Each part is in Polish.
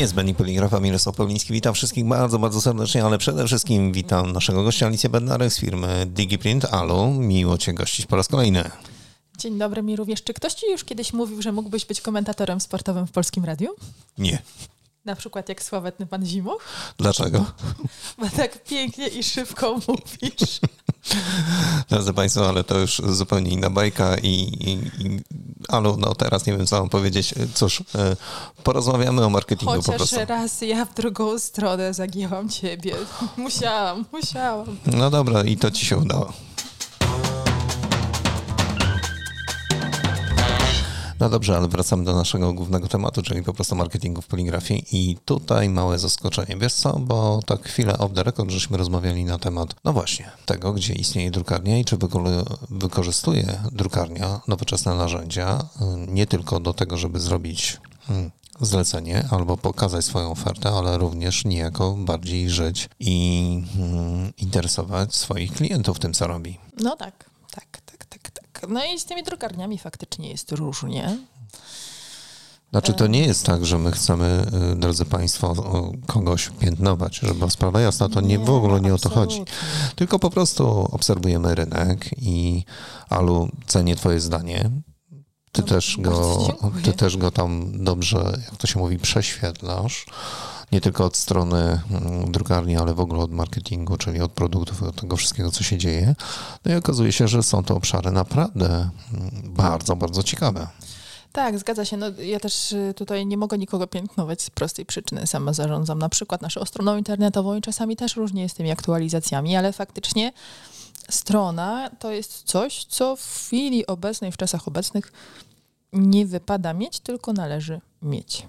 Niezbędni poligrafa Mirosław Pawliński. Witam wszystkich bardzo, bardzo serdecznie, ale przede wszystkim witam naszego gościa Alicję Bednarek z firmy DigiPrint. Alu, miło Cię gościć po raz kolejny. Dzień dobry mi również. Czy ktoś Ci już kiedyś mówił, że mógłbyś być komentatorem sportowym w Polskim Radiu? Nie. Na przykład jak sławetny pan Zimoch? Dlaczego? Bo tak pięknie i szybko mówisz. Drodzy Państwo, ale to już zupełnie inna bajka i, i, i Alu, no teraz nie wiem, co mam powiedzieć. Cóż, e, porozmawiamy o marketingu Chociaż po prostu. raz ja w drugą stronę zagięłam Ciebie. Musiałam, musiałam. No dobra, i to Ci się udało. No dobrze, ale wracamy do naszego głównego tematu, czyli po prostu marketingu w poligrafii i tutaj małe zaskoczenie. Wiesz co, bo tak chwilę off the record żeśmy rozmawiali na temat, no właśnie, tego, gdzie istnieje drukarnia i czy wykorzystuje drukarnia nowoczesne narzędzia y, nie tylko do tego, żeby zrobić hmm, zlecenie albo pokazać swoją ofertę, ale również niejako bardziej żyć i hmm, interesować swoich klientów tym, co robi. No tak, tak. No i z tymi drukarniami faktycznie jest różnie. Znaczy, to nie jest tak, że my chcemy, y, drodzy Państwo, kogoś piętnować, żeby sprawa jasna, to nie, nie w ogóle nie absolutnie. o to chodzi. Tylko po prostu obserwujemy rynek i Alu, cenię Twoje zdanie. Ty, no, też go, ty też go tam dobrze, jak to się mówi, prześwietlasz. Nie tylko od strony mm, drukarni, ale w ogóle od marketingu, czyli od produktów, od tego wszystkiego, co się dzieje. No i okazuje się, że są to obszary naprawdę mm, bardzo, bardzo ciekawe. Tak, zgadza się. No, ja też y, tutaj nie mogę nikogo piętnować z prostej przyczyny. Sama zarządzam na przykład naszą stroną internetową i czasami też różnie jest z tymi aktualizacjami, ale faktycznie strona to jest coś, co w chwili obecnej, w czasach obecnych nie wypada mieć, tylko należy mieć.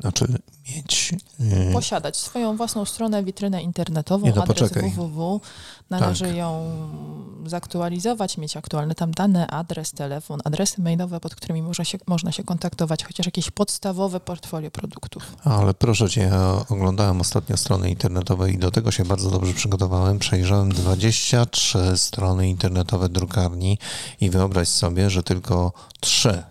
Znaczy mieć... Yy... Posiadać swoją własną stronę, witrynę internetową, nie, no, adres poczekaj. www. Należy tak. ją zaktualizować, mieć aktualne tam dane, adres, telefon, adresy mailowe, pod którymi można się, można się kontaktować, chociaż jakieś podstawowe portfolio produktów. Ale proszę Cię, ja oglądałem ostatnio strony internetowe i do tego się bardzo dobrze przygotowałem. Przejrzałem 23 strony internetowe drukarni i wyobraź sobie, że tylko trzy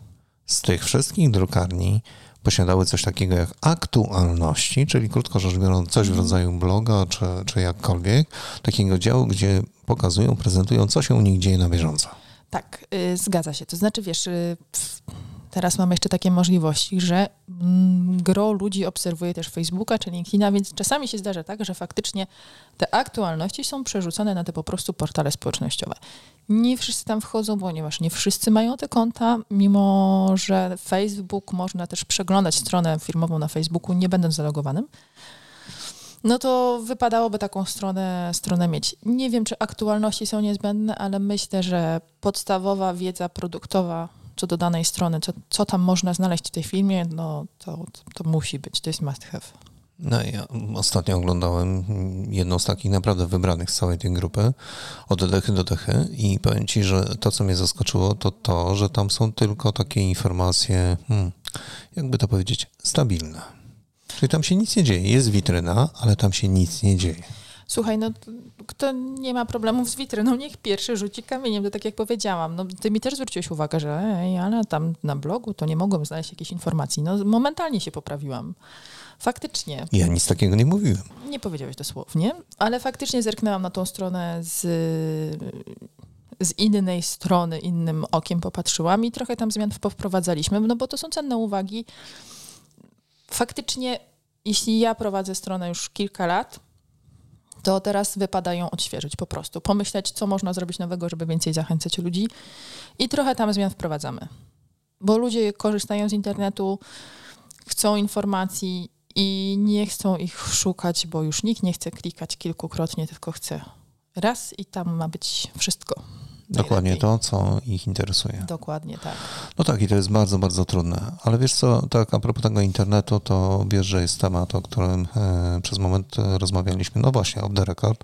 z tych wszystkich drukarni posiadały coś takiego jak aktualności, czyli krótko rzecz biorąc coś w mhm. rodzaju bloga czy, czy jakkolwiek, takiego działu, gdzie pokazują, prezentują, co się u nich dzieje na bieżąco. Tak, yy, zgadza się. To znaczy, wiesz, yy, teraz mamy jeszcze takie możliwości, że mm, gro ludzi obserwuje też Facebooka czy LinkedIna, więc czasami się zdarza tak, że faktycznie te aktualności są przerzucone na te po prostu portale społecznościowe. Nie wszyscy tam wchodzą, ponieważ nie wszyscy mają te konta, mimo że Facebook można też przeglądać stronę firmową na Facebooku, nie będąc zalogowanym. No to wypadałoby taką stronę, stronę mieć. Nie wiem, czy aktualności są niezbędne, ale myślę, że podstawowa wiedza produktowa co do danej strony, co, co tam można znaleźć w tej filmie, no to, to musi być, to jest must have. No ja ostatnio oglądałem jedną z takich naprawdę wybranych z całej tej grupy, od dechy do dechy i powiem Ci, że to, co mnie zaskoczyło, to to, że tam są tylko takie informacje, hmm, jakby to powiedzieć, stabilne. Czyli tam się nic nie dzieje. Jest witryna, ale tam się nic nie dzieje. Słuchaj, no kto nie ma problemów z witryną, niech pierwszy rzuci kamieniem, to tak jak powiedziałam. No, ty mi też zwróciłeś uwagę, że ej, ale tam na blogu to nie mogłem znaleźć jakiejś informacji. No momentalnie się poprawiłam. Faktycznie. Ja nic takiego nie mówiłem. Nie powiedziałeś dosłownie, ale faktycznie zerknęłam na tą stronę z, z innej strony, innym okiem popatrzyłam i trochę tam zmian wprowadzaliśmy, no bo to są cenne uwagi. Faktycznie, jeśli ja prowadzę stronę już kilka lat, to teraz wypada ją odświeżyć po prostu. Pomyśleć, co można zrobić nowego, żeby więcej zachęcać ludzi i trochę tam zmian wprowadzamy. Bo ludzie korzystają z internetu, chcą informacji i nie chcą ich szukać, bo już nikt nie chce klikać kilkukrotnie, tylko chce raz i tam ma być wszystko. Dokładnie to, co ich interesuje. Dokładnie tak. No tak, i to jest bardzo, bardzo trudne. Ale wiesz co, tak a propos tego internetu, to wiesz, że jest temat, o którym e, przez moment rozmawialiśmy, no właśnie, off the record.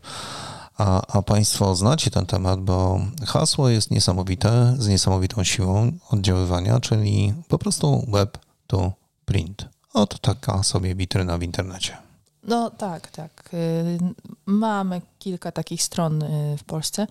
A, a Państwo znacie ten temat, bo hasło jest niesamowite, z niesamowitą siłą oddziaływania, czyli po prostu web to print. Oto taka sobie witryna w internecie. No tak, tak. Y, mamy kilka takich stron y, w Polsce.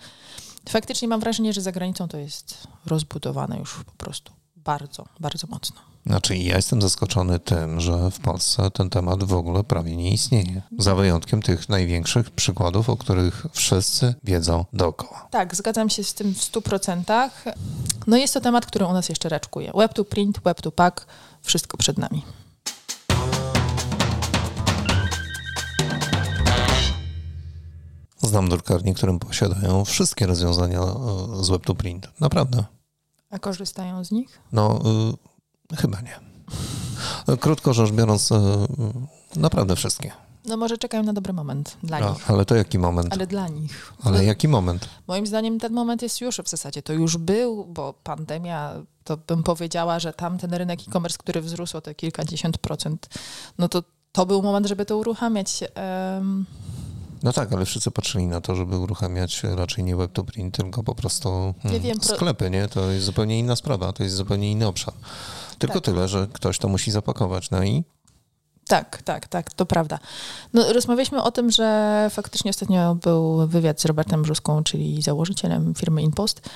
Faktycznie mam wrażenie, że za granicą to jest rozbudowane już po prostu bardzo, bardzo mocno. Znaczy, ja jestem zaskoczony tym, że w Polsce ten temat w ogóle prawie nie istnieje. Za wyjątkiem tych największych przykładów, o których wszyscy wiedzą dookoła. Tak, zgadzam się z tym w 100%. No jest to temat, który u nas jeszcze raczkuje. Web to print, web to pack, wszystko przed nami. Znam drukarnie, którym posiadają wszystkie rozwiązania e, z web to print. Naprawdę. A korzystają z nich? No, y, chyba nie. Krótko rzecz biorąc, y, naprawdę wszystkie. No może czekają na dobry moment dla No, nich. ale to jaki moment? Ale dla nich. Ale No, jaki moment? Moim zdaniem ten moment jest już w zasadzie. To już był, bo pandemia, to bym powiedziała, że tamten rynek e-commerce, który wzrósł o te kilkadziesiąt procent, no to to był moment, żeby to uruchamiać. Em, No tak, ale wszyscy patrzyli na to, żeby uruchamiać raczej nie web to print, tylko po prostu hmm, wiem, pro- sklepy, nie? To jest zupełnie inna sprawa, to jest zupełnie inny obszar. Tylko Tak. tyle, że ktoś to musi zapakować. No i Tak, tak, tak, to prawda. No, rozmawialiśmy o tym, że faktycznie ostatnio był wywiad z Robertem Brzuską, czyli założycielem firmy InPost,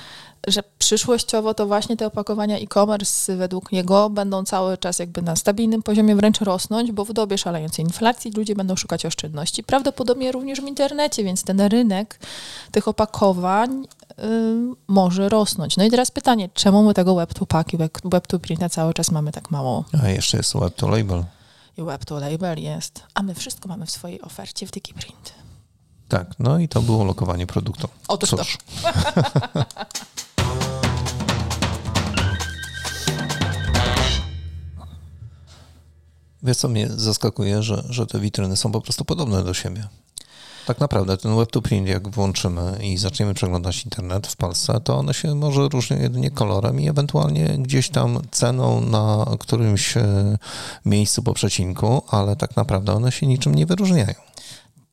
że przyszłościowo to właśnie te opakowania e-commerce według niego będą cały czas jakby na stabilnym poziomie wręcz rosnąć, bo w dobie szalejącej inflacji ludzie będą szukać oszczędności. Prawdopodobnie również w internecie, więc ten rynek tych opakowań ym, może rosnąć. No i teraz pytanie, czemu my tego web to pack i web to printa cały czas mamy tak mało? a jeszcze jest web to label. I web to label jest, a my wszystko mamy w swojej ofercie w DigiPrint. Tak, no i to było lokowanie produktu. Otóż to. Wiesz co mnie zaskakuje, że, że te witryny są po prostu podobne do siebie. Tak naprawdę ten web to print, jak włączymy i zaczniemy przeglądać internet w Polsce, to one się może różnią jedynie kolorem i ewentualnie gdzieś tam ceną na którymś e, miejscu po przecinku, ale tak naprawdę one się niczym nie wyróżniają.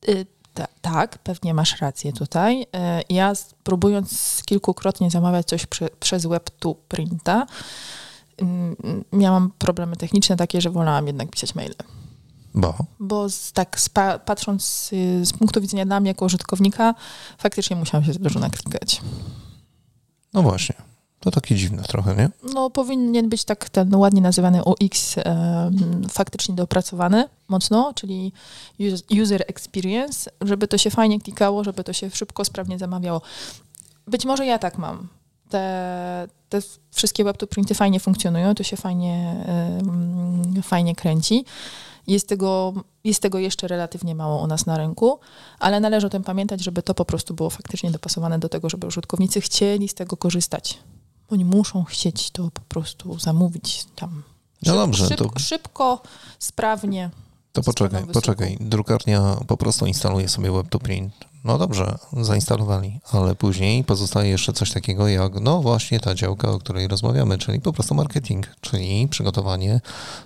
Y, ta, tak, pewnie masz rację tutaj. Y, ja próbując kilkukrotnie zamawiać coś prze, przez web printa, miałam problemy techniczne takie, że wolałam jednak pisać maile. Bo Bo z, tak spa, patrząc y, z punktu widzenia dla mnie jako użytkownika, faktycznie musiałam się dużo naklikać. no właśnie, to takie dziwne trochę, nie? No, powinien być tak ten ładnie nazywany UX em, faktycznie dopracowany mocno, czyli us- user experience, żeby to się fajnie klikało, żeby to się szybko, sprawnie zamawiało. Być może ja tak mam. Te, te wszystkie web to printy fajnie funkcjonują, to się fajnie, fajnie kręci. Jest tego, jest tego jeszcze relatywnie mało u nas na rynku, ale należy o tym pamiętać, żeby to po prostu było faktycznie dopasowane do tego, żeby użytkownicy chcieli z tego korzystać. Oni muszą chcieć to po prostu zamówić tam. No dobrze, szybko, to- szybko, sprawnie. To poczekaj, poczekaj. Drukarnia po prostu instaluje sobie web to print. No dobrze, zainstalowali, ale później pozostaje jeszcze coś takiego jak, no właśnie ta działka, o której rozmawiamy, czyli po prostu marketing, czyli przygotowanie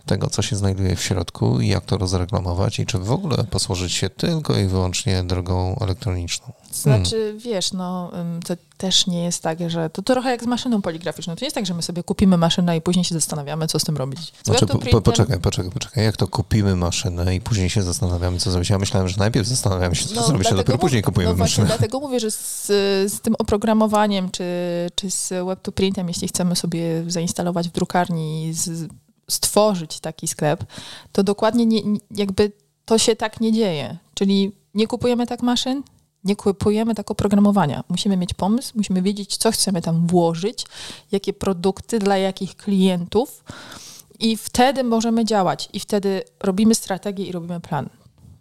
tego, co się znajduje w środku i jak to rozreklamować i czy w ogóle posłużyć się tylko i wyłącznie drogą elektroniczną. Znaczy, wiesz, no to też nie jest tak, że to trochę jak z maszyną poligraficzną. To nie jest tak, że my sobie kupimy maszynę i później się zastanawiamy, co z tym robić. Z Znaczy, po, poczekaj, poczekaj, poczekaj. Jak to kupimy maszynę i później się zastanawiamy, co zrobić? Ja myślałem, że najpierw zastanawiamy się, co zrobić, a No, dopiero później kupujemy no właśnie, dlatego mówię, że z, z tym oprogramowaniem, czy, czy z web to printem, jeśli chcemy sobie zainstalować w drukarni i z, stworzyć taki sklep, to dokładnie nie, nie- jakby to się tak nie dzieje. Czyli nie kupujemy tak maszyn, nie kupujemy tak oprogramowania. Musimy mieć pomysł, musimy wiedzieć, co chcemy tam włożyć, jakie produkty, dla jakich klientów i wtedy możemy działać i wtedy robimy strategię i robimy plan.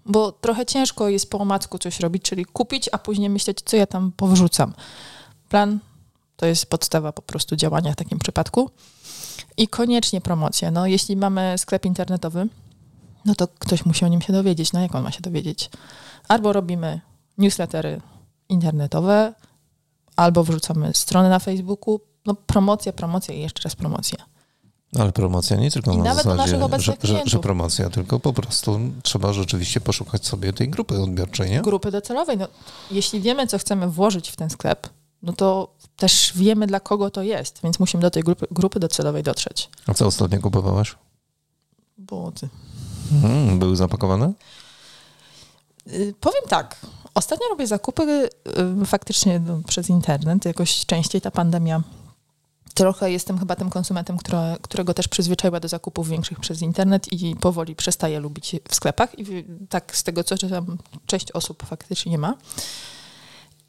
Bo trochę ciężko jest po omacku coś robić, czyli kupić, a później myśleć, co ja tam powrzucam. Plan to jest podstawa po prostu działania w takim przypadku. I koniecznie promocja. No, jeśli mamy sklep internetowy, no to ktoś musi o nim się dowiedzieć. No jak on ma się dowiedzieć? Albo robimy newslettery internetowe, albo wrzucamy strony na Facebooku. No promocja, promocja i jeszcze raz promocja. Ale promocja nie tylko I na nawet zasadzie, że, że, że promocja, tylko po prostu trzeba rzeczywiście poszukać sobie tej grupy odbiorczej, nie? grupy docelowej. No, jeśli wiemy, co chcemy włożyć w ten sklep, no to też wiemy, dla kogo to jest, więc musimy do tej grupy, grupy docelowej dotrzeć. A co ostatnio kupowałaś? Buty. Mm, były zapakowane? Y, Powiem tak, ostatnio robię zakupy y, faktycznie no, przez internet, jakoś częściej ta pandemia trochę jestem chyba tym konsumentem, które, którego też przyzwyczaiła do zakupów większych przez internet i powoli przestaje lubić w sklepach. I tak z tego, co czytam, część osób faktycznie nie ma.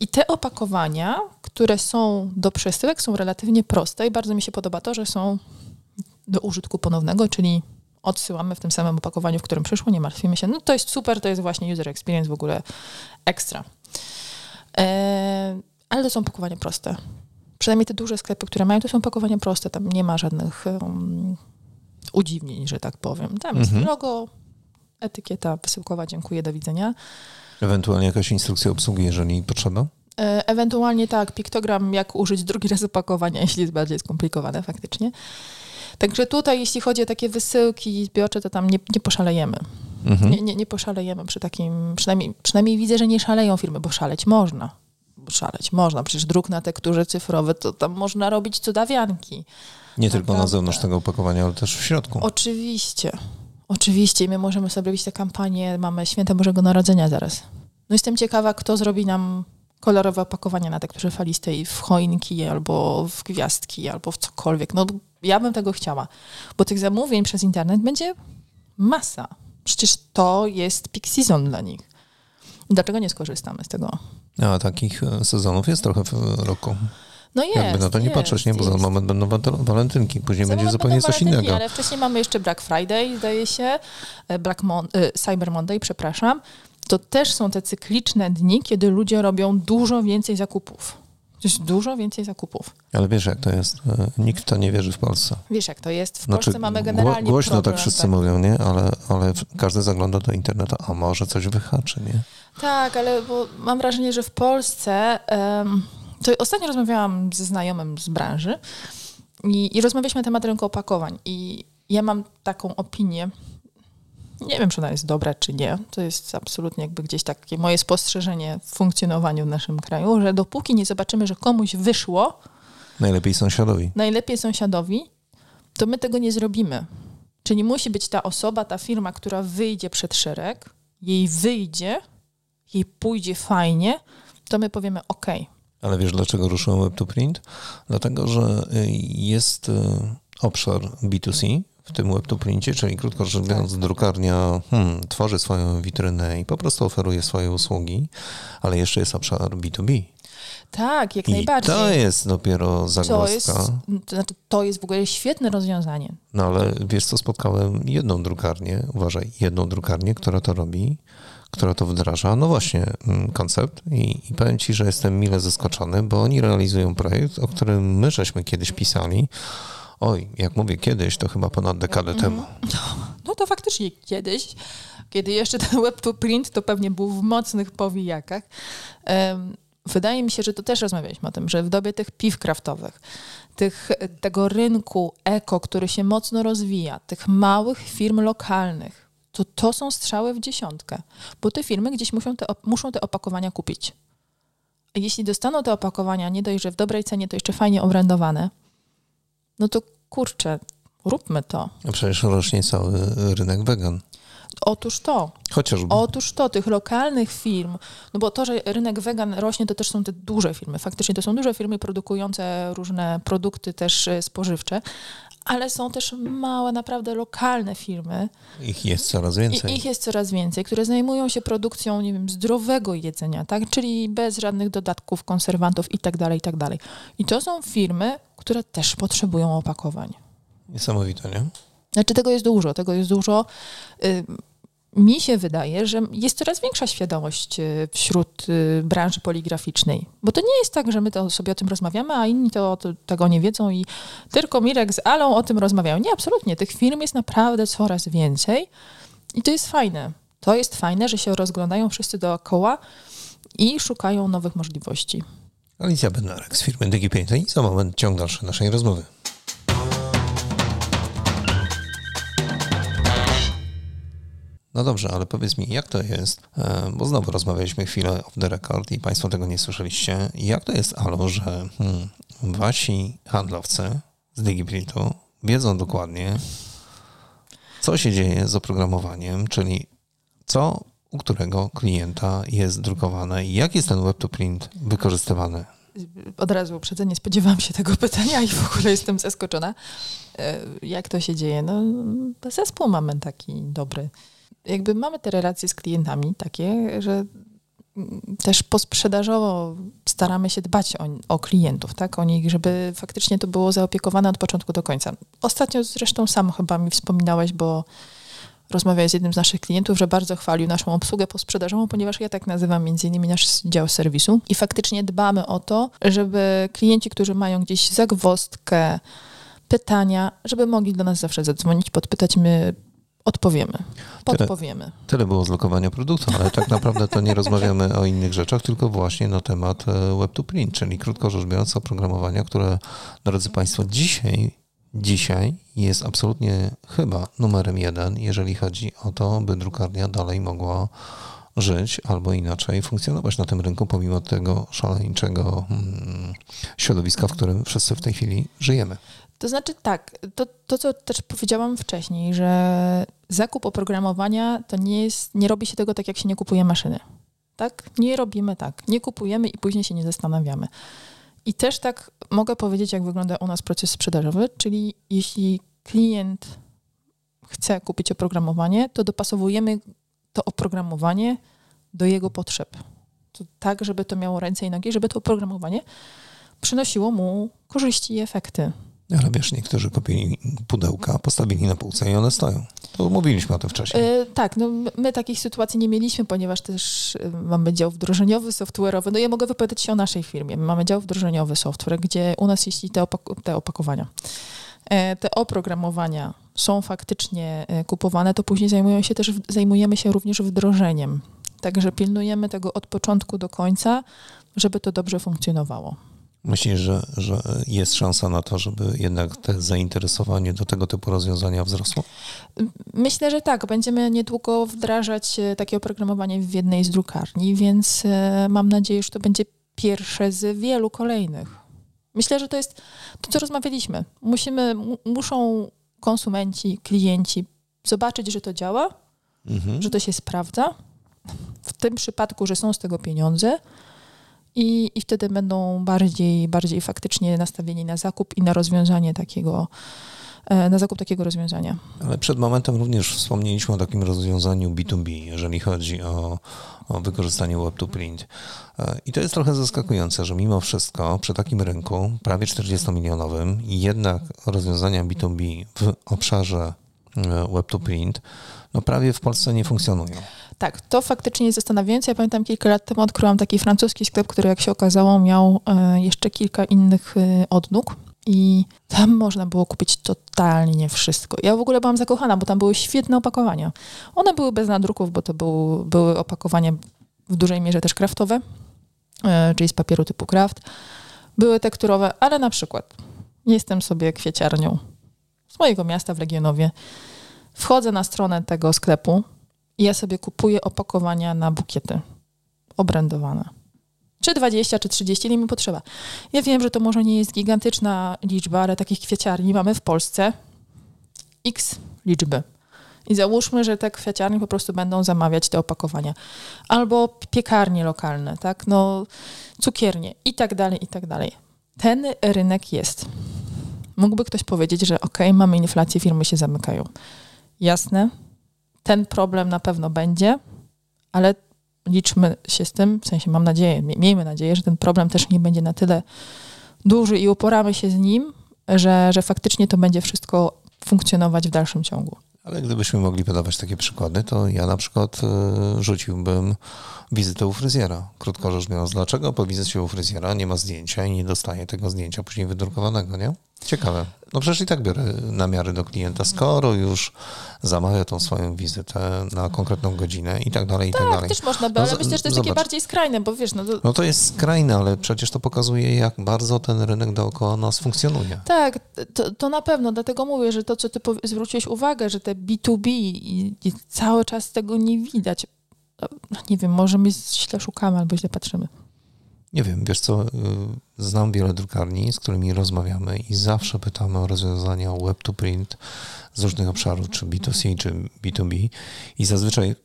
I te opakowania, które są do przesyłek, są relatywnie proste i bardzo mi się podoba to, że są do użytku ponownego, czyli odsyłamy w tym samym opakowaniu, w którym przyszło, nie martwimy się. No to jest super, to jest właśnie user experience w ogóle ekstra. E, ale to są opakowania proste. Przynajmniej te duże sklepy, które mają, to są opakowania proste. Tam nie ma żadnych um, udziwnień, że tak powiem. Tam jest mhm. logo, etykieta wysyłkowa, dziękuję, do widzenia. Ewentualnie jakaś instrukcja obsługi, jeżeli potrzeba? E, ewentualnie tak, piktogram, jak użyć drugi raz opakowania, jeśli jest bardziej skomplikowane faktycznie. Także tutaj, jeśli chodzi o takie wysyłki zbiorcze, to tam nie, nie poszalejemy. Mhm. Nie, nie, nie poszalejemy przy takim, przynajmniej, przynajmniej widzę, że nie szaleją firmy, bo szaleć można. Szaleć można. Przecież druk na tekturze cyfrowe, to tam można robić cudawianki. Nie tylko na zewnątrz tego opakowania, ale też w środku. Oczywiście. Oczywiście. My możemy sobie robić te kampanie. Mamy Święte Bożego Narodzenia zaraz. No jestem ciekawa, kto zrobi nam kolorowe opakowania na tekturze falistej w choinki, albo w gwiazdki, albo w cokolwiek. No ja bym tego chciała, bo tych zamówień przez internet będzie masa. Przecież to jest peak season dla nich. Dlaczego nie skorzystamy z tego? A takich e, sezonów jest trochę w roku. No jest, Jakby na to nie jest, patrzeć, nie? Bo jest. za moment będą walentynki, później za będzie zupełnie coś innego. Ale wcześniej mamy jeszcze Black Friday, zdaje się, e, Black Mon e, Cyber Monday, przepraszam. To też są te cykliczne dni, kiedy ludzie robią dużo więcej zakupów. Jest dużo więcej zakupów. Ale wiesz, jak to jest? E, nikt w to nie wierzy w Polsce. Wiesz, jak to jest? W znaczy, Polsce mamy generalnie Głośno problem, tak wszyscy tak. mówią, nie? Ale, ale każdy zagląda do internetu, a może coś wyhaczy, nie? Tak, ale bo mam wrażenie, że w Polsce... Um, to ostatnio rozmawiałam ze znajomym z branży i, i rozmawialiśmy na temat rynku opakowań i ja mam taką opinię, nie wiem, czy ona jest dobra, czy nie. To jest absolutnie jakby gdzieś takie moje spostrzeżenie w funkcjonowaniu w naszym kraju, że dopóki nie zobaczymy, że komuś wyszło. Najlepiej sąsiadowi. Najlepiej sąsiadowi, to my tego nie zrobimy. Czyli musi być ta osoba, ta firma, która wyjdzie przed szereg, jej wyjdzie, jej pójdzie fajnie, to my powiemy OK. Ale wiesz, dlaczego ruszyłem Web to Print? Dlatego, że y, jest y, obszar B2C, w tym webtoprincie, czyli krótko rzecz biorąc, tak. drukarnia hmm, tworzy swoją witrynę i po prostu oferuje swoje usługi, ale jeszcze jest obszar B2B. Tak, jak I najbardziej. to jest dopiero zagwozdka. To jest, to, znaczy, to jest w ogóle świetne rozwiązanie. No ale wiesz co, spotkałem jedną drukarnię, uważaj, jedną drukarnię, która to robi, która to wdraża. No właśnie, mm, koncept I, i powiem Ci, że jestem mile zaskoczony, bo oni realizują projekt, o którym my żeśmy kiedyś pisali, Oj, jak mówię kiedyś, to chyba ponad dekadę mm. temu. No to faktycznie kiedyś, kiedy jeszcze ten web to print, to pewnie był w mocnych powijakach. Wydaje mi się, że to też rozmawialiśmy o tym, że w dobie tych piw kraftowych, tych, tego rynku eko, który się mocno rozwija, tych małych firm lokalnych, to to są strzały w dziesiątkę, bo te firmy gdzieś muszą te, muszą te opakowania kupić. Jeśli dostaną te opakowania nie dość, że w dobrej cenie, to jeszcze fajnie obrędowane, no to kurczę, róbmy to. A przecież rośnie cały rynek wegan. Otóż to. Chociażby. Otóż to, tych lokalnych firm, no bo to, że rynek wegan rośnie, to też są te duże firmy. Faktycznie to są duże firmy produkujące różne produkty też e, spożywcze, ale są też małe, naprawdę lokalne firmy. Ich jest coraz więcej. I ich jest coraz więcej, które zajmują się produkcją, nie wiem, zdrowego jedzenia, tak? Czyli bez żadnych dodatków, konserwantów i tak dalej, i tak dalej. I to są firmy, które też potrzebują opakowań. Niesamowite, nie? Znaczy tego jest dużo, tego jest dużo. Mi się wydaje, że jest coraz większa świadomość y, wśród y, branży poligraficznej, bo to nie jest tak, że my to sobie o tym rozmawiamy, a inni to, to tego nie wiedzą i tylko Mirek z Alą o tym rozmawiają. Nie, absolutnie. Tych firm jest naprawdę coraz więcej i to jest fajne. To jest fajne, że się rozglądają wszyscy dookoła i szukają nowych możliwości. Alicja Bednarek z firmy DigiPaint i za moment ciąg dalszy naszej rozmowy. No dobrze, ale powiedz mi, jak to jest, e, bo znowu rozmawialiśmy chwilę off the record i Państwo tego nie słyszeliście. Jak to jest, Alo, że hmm, wasi handlowcy z DigiPrintu wiedzą dokładnie, co się dzieje z oprogramowaniem, czyli co u którego klienta jest drukowane i jak jest ten web to print wykorzystywany? od razu uprzedzenie, spodziewałam się tego pytania i w ogóle jestem zaskoczona. E, jak to się dzieje? No, zespół mamy taki dobry. Jakby mamy te relacje z klientami takie, że też posprzedażowo staramy się dbać o, o, klientów, tak? O nich, żeby faktycznie to było zaopiekowane od początku do końca. Ostatnio zresztą sam chyba mi wspominałeś, bo rozmawiałeś z jednym z naszych klientów, że bardzo chwalił naszą obsługę posprzedażową, ponieważ ja tak nazywam między innymi nasz dział serwisu i faktycznie dbamy o to, żeby klienci, którzy mają gdzieś zagwostkę, pytania, żeby mogli do nas zawsze zadzwonić, podpytać, my odpowiemy, podpowiemy. Tyle, tyle było z lokowania produktu, ale tak naprawdę to nie rozmawiamy o innych rzeczach, tylko właśnie na temat e, web to print, czyli krótko rzecz biorąc oprogramowania, które, drodzy Państwo, dzisiaj dzisiaj jest absolutnie chyba numerem jeden, jeżeli chodzi o to, by drukarnia dalej mogła żyć albo inaczej funkcjonować na tym rynku, pomimo tego szaleńczego hmm, środowiska, w którym wszyscy w tej chwili żyjemy. To znaczy tak, to, to co też powiedziałam wcześniej, że zakup oprogramowania to nie jest, nie robi się tego tak, jak się nie kupuje maszyny. Tak? Nie robimy tak. Nie kupujemy i później się nie zastanawiamy. I też tak mogę powiedzieć, jak wygląda u nas proces sprzedażowy, czyli jeśli klient chce kupić oprogramowanie, to dopasowujemy to oprogramowanie do jego potrzeb. To tak, żeby to miało ręce i nogi, żeby to oprogramowanie przynosiło mu korzyści i efekty. Ale wiesz, niektórzy kupili pudełka, postawili na półce i one stoją. Mówiliśmy o tym wcześniej. Yy, tak, no my takich sytuacji nie mieliśmy, ponieważ też y, mamy dział wdrożeniowy, software'owy. No ja mogę wypowiadać się o naszej firmie. My mamy dział wdrożeniowy software, gdzie u nas jeśli te, opak te opakowania, e, te oprogramowania są faktycznie e, kupowane, to później zajmują się też, zajmujemy się również wdrożeniem. Także pilnujemy tego od początku do końca, żeby to dobrze funkcjonowało. Myślisz, że, że jest szansa na to, żeby jednak te zainteresowanie do tego typu rozwiązania wzrosło? Myślę, że tak. Będziemy niedługo wdrażać e, takie oprogramowanie w jednej z drukarni, więc e, mam nadzieję, że to będzie pierwsze z wielu kolejnych. Myślę, że to jest to, co rozmawialiśmy. Musimy, muszą konsumenci, klienci zobaczyć, że to działa, mhm. że to się sprawdza. W tym przypadku, że są z tego pieniądze i, i wtedy będą bardziej, bardziej faktycznie nastawieni na zakup i na rozwiązanie takiego, e, na zakup takiego rozwiązania. Ale przed momentem również wspomnieliśmy o takim rozwiązaniu B2B, jeżeli chodzi o, o wykorzystanie Web2Print. E, I to jest trochę zaskakujące, że mimo wszystko przy takim rynku, prawie 40-milionowym, jednak rozwiązania B2B w obszarze e, Web2Print no prawie w Polsce nie funkcjonują. Tak, to faktycznie jest zastanawiające. Ja pamiętam kilka lat temu odkryłam taki francuski sklep, który jak się okazało miał e, jeszcze kilka innych e, odnóg i tam można było kupić totalnie wszystko. Ja w ogóle byłam zakochana, bo tam były świetne opakowania. One były bez nadruków, bo to był, były opakowania w dużej mierze też kraftowe, e, czyli z papieru typu kraft. Były tekturowe, ale na przykład jestem sobie kwieciarnią z mojego miasta w Legionowie. Wchodzę na stronę tego sklepu, i ja sobie kupuję opakowania na bukiety obrędowane. Czy 20, czy 30, ile mi potrzeba. Ja wiem, że to może nie jest gigantyczna liczba, ale takich kwieciarni mamy w Polsce x liczby. I załóżmy, że te kwieciarnie po prostu będą zamawiać te opakowania. Albo piekarnie lokalne, tak? No, cukiernie i tak dalej, i tak dalej. Ten rynek jest. Mógłby ktoś powiedzieć, że ok, mamy inflację, firmy się zamykają. Jasne, ten problem na pewno będzie, ale liczmy się z tym, w sensie mam nadzieję, miejmy nadzieję, że ten problem też nie będzie na tyle duży i uporamy się z nim, że, że faktycznie to będzie wszystko funkcjonować w dalszym ciągu. Ale gdybyśmy mogli podawać takie przykłady, to ja na przykład y, rzuciłbym wizytę u fryzjera. Krótko rzecz biorąc, dlaczego po wizycie u fryzjera nie ma zdjęcia i nie dostaje tego zdjęcia później wydrukowanego, nie? Ciekawe. No przecież i tak biorę namiary do klienta, skoro już zamawia tą swoją wizytę na konkretną godzinę i tak dalej, i tak, tak dalej. też można by, ale no, myślę, że to jest zobacz. takie bardziej skrajne, bo wiesz... No to... no to jest skrajne, ale przecież to pokazuje, jak bardzo ten rynek dookoła nas funkcjonuje. Tak, to, to na pewno, dlatego mówię, że to, co ty zwróciłeś uwagę, że te B2B i, i cały czas tego nie widać. No, nie wiem, może my źle szukamy albo źle patrzymy. Nie wiem, wiesz co, y, znam wiele drukarni, z którymi rozmawiamy i zawsze pytamy o rozwiązania web to print z różnych obszarów, czy B2C, czy B2B i zazwyczaj y,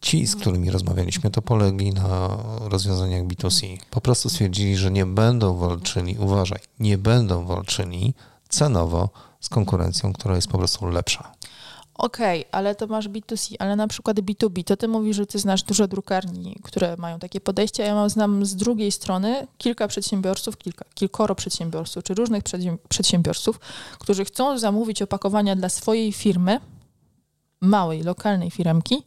ci, z którymi rozmawialiśmy, to polegli na rozwiązaniach B2C. Po prostu stwierdzili, że nie będą walczyli, uważaj, nie będą walczyli cenowo z konkurencją, która jest po prostu lepsza. Okej, okay, ale to masz B2C, ale na przykład B2B, to ty mówisz, że ty znasz dużo drukarni, które mają takie podejście, ja mam, znam z drugiej strony kilka przedsiębiorców, kilka, kilkoro przedsiębiorców, czy różnych przedsiębiorców, którzy chcą zamówić opakowania dla swojej firmy, małej, lokalnej firmki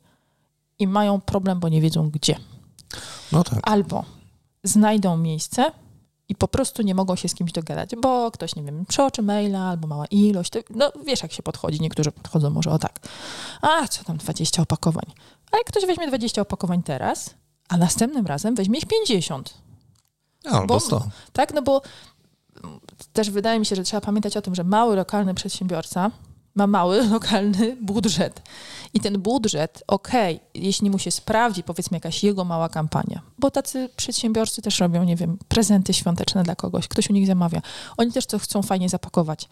i mają problem, bo nie wiedzą gdzie. No tak. Albo znajdą miejsce, i po prostu nie mogą się z kimś dogadać, bo ktoś, nie wiem, przeoczy maila albo mała ilość. To, no wiesz, jak się podchodzi. Niektórzy podchodzą może o tak. A, co tam 20 opakowań. Ale ktoś weźmie 20 opakowań teraz, a następnym razem weźmie ich 50. Albo bo, 100. Tak, no bo też wydaje mi się, że trzeba pamiętać o tym, że mały lokalny przedsiębiorca ma mały lokalny budżet. I ten budżet, okej, okay, jeśli mu się sprawdzi, powiedzmy jakaś jego mała kampania, bo tacy przedsiębiorcy też robią, nie wiem, prezenty świąteczne dla kogoś, ktoś u nich zamawia, oni też to chcą fajnie zapakować.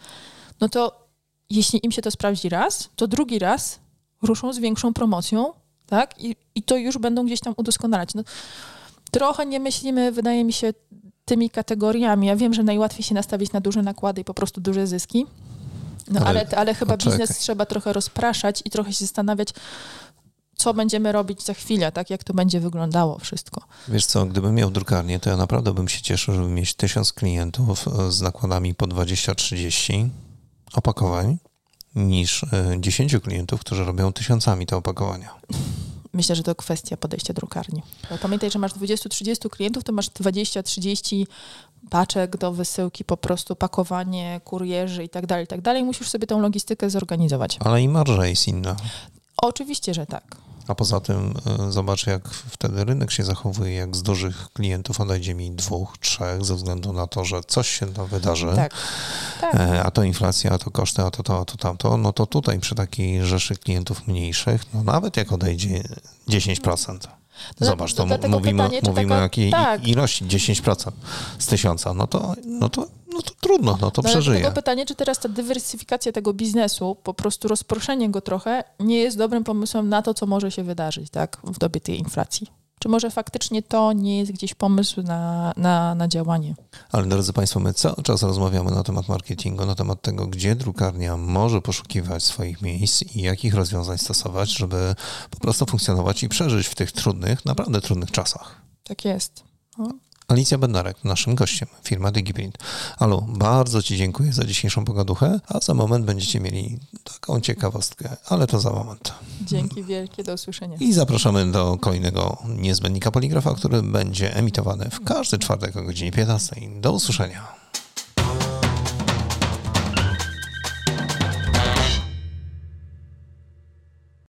No to jeśli im się to sprawdzi raz, to drugi raz ruszą z większą promocją, tak? I, i to już będą gdzieś tam udoskonalać. No, trochę nie myślimy, wydaje mi się, tymi kategoriami. Ja wiem, że najłatwiej się nastawić na duże nakłady i po prostu duże zyski, no ale, ale, ale chyba poczekaj. biznes trzeba trochę rozpraszać i trochę się zastanawiać, co będziemy robić za chwilę, tak jak to będzie wyglądało wszystko. Wiesz co, gdybym miał drukarnię, to ja naprawdę bym się cieszył, żeby mieć tysiąc klientów z nakładami po 20-30 opakowań, niż 10 e, klientów, którzy robią tysiącami te opakowania. Myślę, że to kwestia podejścia drukarni. Pamiętaj, że masz 20-30 klientów, to masz 20-30 paczek do wysyłki, po prostu pakowanie, kurierzy i tak dalej, tak dalej. Musisz sobie tą logistykę zorganizować. Ale i marża jest inna. Oczywiście, że tak. A poza tym y, zobacz, jak wtedy rynek się zachowuje, jak z dużych klientów odejdzie mi dwóch, trzech, ze względu na to, że coś się tam wydarzy, tak. Tak. E, a to inflacja, a to koszty, a to to, a to tamto, no to tutaj przy takiej rzeszy klientów mniejszych, no nawet jak odejdzie 10%, Zobacz, to mówimy, pytanie, mówimy taka, o jakiej tak. ilości 10% z tysiąca, no to, no to, no to trudno, no to przeżyje. Dlatego pytanie, czy teraz ta dywersyfikacja tego biznesu, po prostu rozproszenie go trochę, nie jest dobrym pomysłem na to, co może się wydarzyć tak, w dobie tej inflacji. Czy może faktycznie to nie jest gdzieś pomysł na, na, na działanie? Ale drodzy Państwo, my cały czas rozmawiamy na temat marketingu, na temat tego, gdzie drukarnia może poszukiwać swoich miejsc i jakich rozwiązań stosować, żeby po prostu funkcjonować i przeżyć w tych trudnych, naprawdę trudnych czasach. Tak jest. No. Alicja Bednarek, naszym gościem, firma DigiPrint. Alu, bardzo Ci dziękuję za dzisiejszą pogaduchę, a za moment będziecie mieli taką ciekawostkę, ale to za moment. Dzięki wielkie, do usłyszenia. I zapraszamy do kolejnego niezbędnika poligrafa, który będzie emitowany w każdy czwartek o godzinie 15. Do usłyszenia.